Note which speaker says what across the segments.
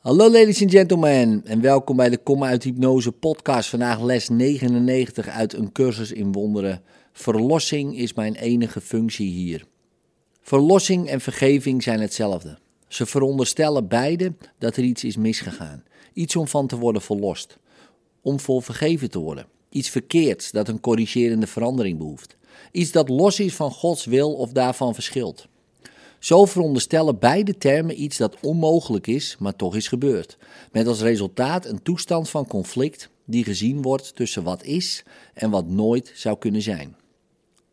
Speaker 1: Hallo ladies and gentlemen en welkom bij de Kom uit Hypnose podcast. Vandaag les 99 uit een cursus in wonderen. Verlossing is mijn enige functie hier. Verlossing en vergeving zijn hetzelfde. Ze veronderstellen beide dat er iets is misgegaan. Iets om van te worden verlost. Om voor vergeven te worden. Iets verkeerds dat een corrigerende verandering behoeft. Iets dat los is van Gods wil of daarvan verschilt. Zo veronderstellen beide termen iets dat onmogelijk is, maar toch is gebeurd. Met als resultaat een toestand van conflict die gezien wordt tussen wat is en wat nooit zou kunnen zijn.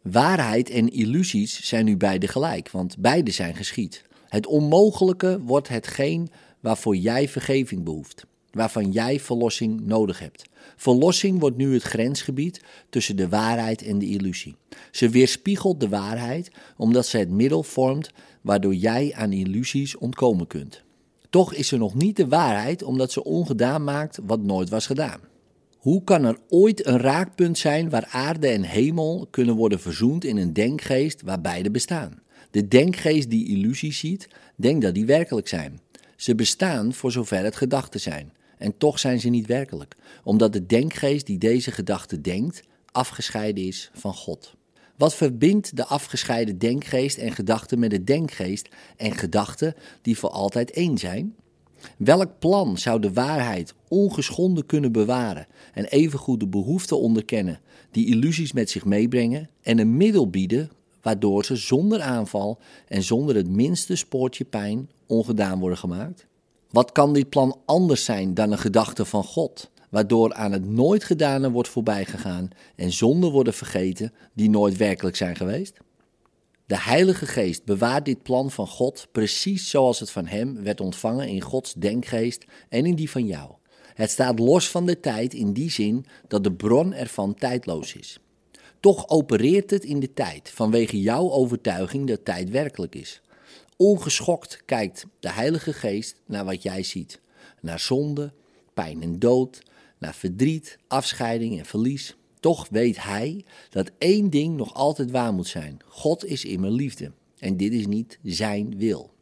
Speaker 1: Waarheid en illusies zijn nu beide gelijk, want beide zijn geschied. Het onmogelijke wordt hetgeen waarvoor jij vergeving behoeft, waarvan jij verlossing nodig hebt. Verlossing wordt nu het grensgebied tussen de waarheid en de illusie. Ze weerspiegelt de waarheid omdat ze het middel vormt waardoor jij aan illusies ontkomen kunt. Toch is ze nog niet de waarheid omdat ze ongedaan maakt wat nooit was gedaan. Hoe kan er ooit een raakpunt zijn waar aarde en hemel kunnen worden verzoend in een denkgeest waar beide bestaan? De denkgeest die illusies ziet, denkt dat die werkelijk zijn. Ze bestaan voor zover het gedachten zijn. En toch zijn ze niet werkelijk, omdat de denkgeest die deze gedachte denkt, afgescheiden is van God. Wat verbindt de afgescheiden denkgeest en gedachte met de denkgeest en gedachten die voor altijd één zijn? Welk plan zou de waarheid ongeschonden kunnen bewaren en evengoed de behoeften onderkennen die illusies met zich meebrengen en een middel bieden waardoor ze zonder aanval en zonder het minste spoortje pijn ongedaan worden gemaakt? Wat kan dit plan anders zijn dan een gedachte van God, waardoor aan het nooit gedane wordt voorbijgegaan en zonden worden vergeten die nooit werkelijk zijn geweest? De Heilige Geest bewaart dit plan van God precies zoals het van Hem werd ontvangen in Gods denkgeest en in die van jou. Het staat los van de tijd in die zin dat de bron ervan tijdloos is. Toch opereert het in de tijd vanwege jouw overtuiging dat tijd werkelijk is. Ongeschokt kijkt de Heilige Geest naar wat jij ziet: naar zonde, pijn en dood, naar verdriet, afscheiding en verlies. Toch weet hij dat één ding nog altijd waar moet zijn: God is immer liefde. En dit is niet zijn wil.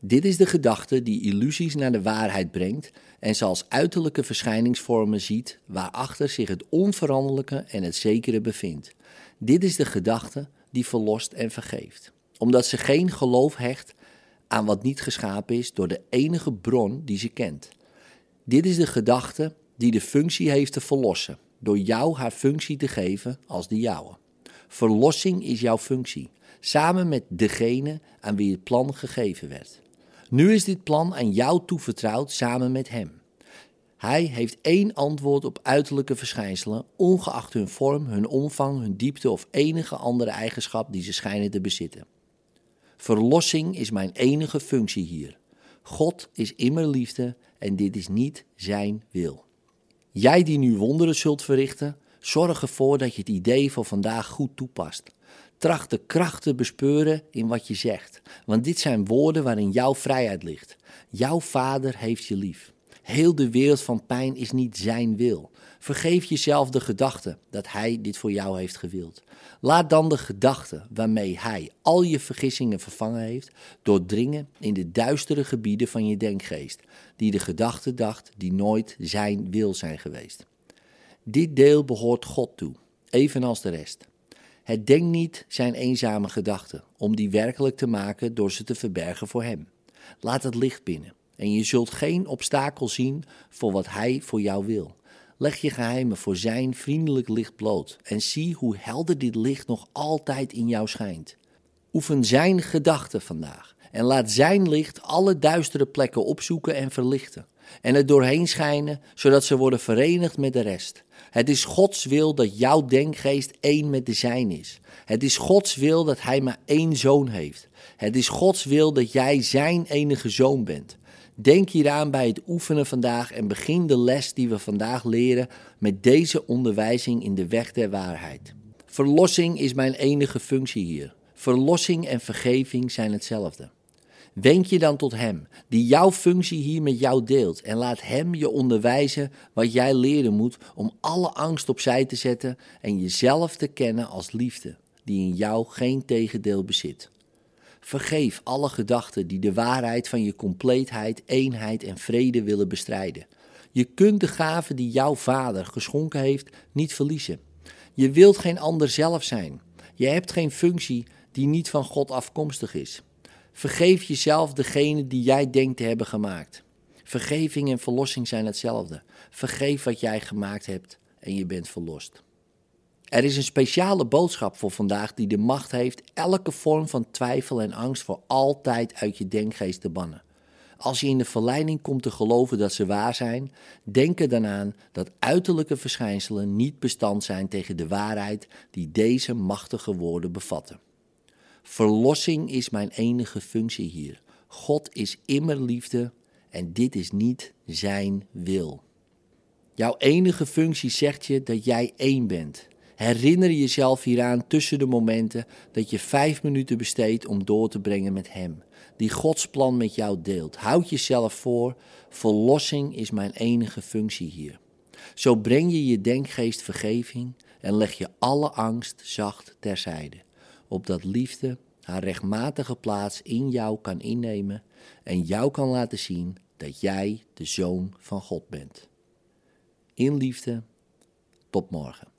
Speaker 1: Dit is de gedachte die illusies naar de waarheid brengt en ze als uiterlijke verschijningsvormen ziet waarachter zich het onveranderlijke en het zekere bevindt. Dit is de gedachte die verlost en vergeeft omdat ze geen geloof hecht aan wat niet geschapen is door de enige bron die ze kent. Dit is de gedachte die de functie heeft te verlossen, door jou haar functie te geven als de jouwe. Verlossing is jouw functie, samen met degene aan wie het plan gegeven werd. Nu is dit plan aan jou toevertrouwd samen met hem. Hij heeft één antwoord op uiterlijke verschijnselen, ongeacht hun vorm, hun omvang, hun diepte of enige andere eigenschap die ze schijnen te bezitten. Verlossing is mijn enige functie hier. God is immer liefde en dit is niet zijn wil. Jij die nu wonderen zult verrichten, zorg ervoor dat je het idee van vandaag goed toepast. Tracht de kracht te bespeuren in wat je zegt, want dit zijn woorden waarin jouw vrijheid ligt. Jouw vader heeft je lief. Heel de wereld van pijn is niet zijn wil. Vergeef jezelf de gedachte dat hij dit voor jou heeft gewild. Laat dan de gedachte waarmee hij al je vergissingen vervangen heeft, doordringen in de duistere gebieden van je denkgeest, die de gedachte dacht die nooit zijn wil zijn geweest. Dit deel behoort God toe, evenals de rest. Het denkt niet zijn eenzame gedachten, om die werkelijk te maken door ze te verbergen voor hem. Laat het licht binnen en je zult geen obstakel zien voor wat hij voor jou wil. Leg je geheimen voor zijn vriendelijk licht bloot en zie hoe helder dit licht nog altijd in jou schijnt. Oefen zijn gedachten vandaag en laat zijn licht alle duistere plekken opzoeken en verlichten en er doorheen schijnen, zodat ze worden verenigd met de rest. Het is Gods wil dat jouw denkgeest één met de zijn is. Het is Gods wil dat hij maar één zoon heeft. Het is Gods wil dat jij zijn enige zoon bent. Denk hieraan bij het oefenen vandaag en begin de les die we vandaag leren met deze onderwijzing in de weg der waarheid. Verlossing is mijn enige functie hier. Verlossing en vergeving zijn hetzelfde. Wenk je dan tot Hem, die jouw functie hier met jou deelt, en laat Hem je onderwijzen wat jij leren moet om alle angst opzij te zetten en jezelf te kennen als liefde, die in jou geen tegendeel bezit. Vergeef alle gedachten die de waarheid van je compleetheid, eenheid en vrede willen bestrijden. Je kunt de gave die jouw vader geschonken heeft niet verliezen. Je wilt geen ander zelf zijn. Je hebt geen functie die niet van God afkomstig is. Vergeef jezelf degene die jij denkt te hebben gemaakt. Vergeving en verlossing zijn hetzelfde. Vergeef wat jij gemaakt hebt en je bent verlost. Er is een speciale boodschap voor vandaag die de macht heeft elke vorm van twijfel en angst voor altijd uit je denkgeest te bannen. Als je in de verleiding komt te geloven dat ze waar zijn, denk er dan aan dat uiterlijke verschijnselen niet bestand zijn tegen de waarheid die deze machtige woorden bevatten. Verlossing is mijn enige functie hier. God is immer liefde en dit is niet zijn wil. Jouw enige functie zegt je dat jij één bent. Herinner jezelf hieraan tussen de momenten dat je vijf minuten besteedt om door te brengen met Hem, die Gods plan met jou deelt. Houd jezelf voor, verlossing is mijn enige functie hier. Zo breng je je denkgeest vergeving en leg je alle angst zacht terzijde, opdat liefde haar rechtmatige plaats in jou kan innemen en jou kan laten zien dat jij de zoon van God bent. In liefde, tot morgen.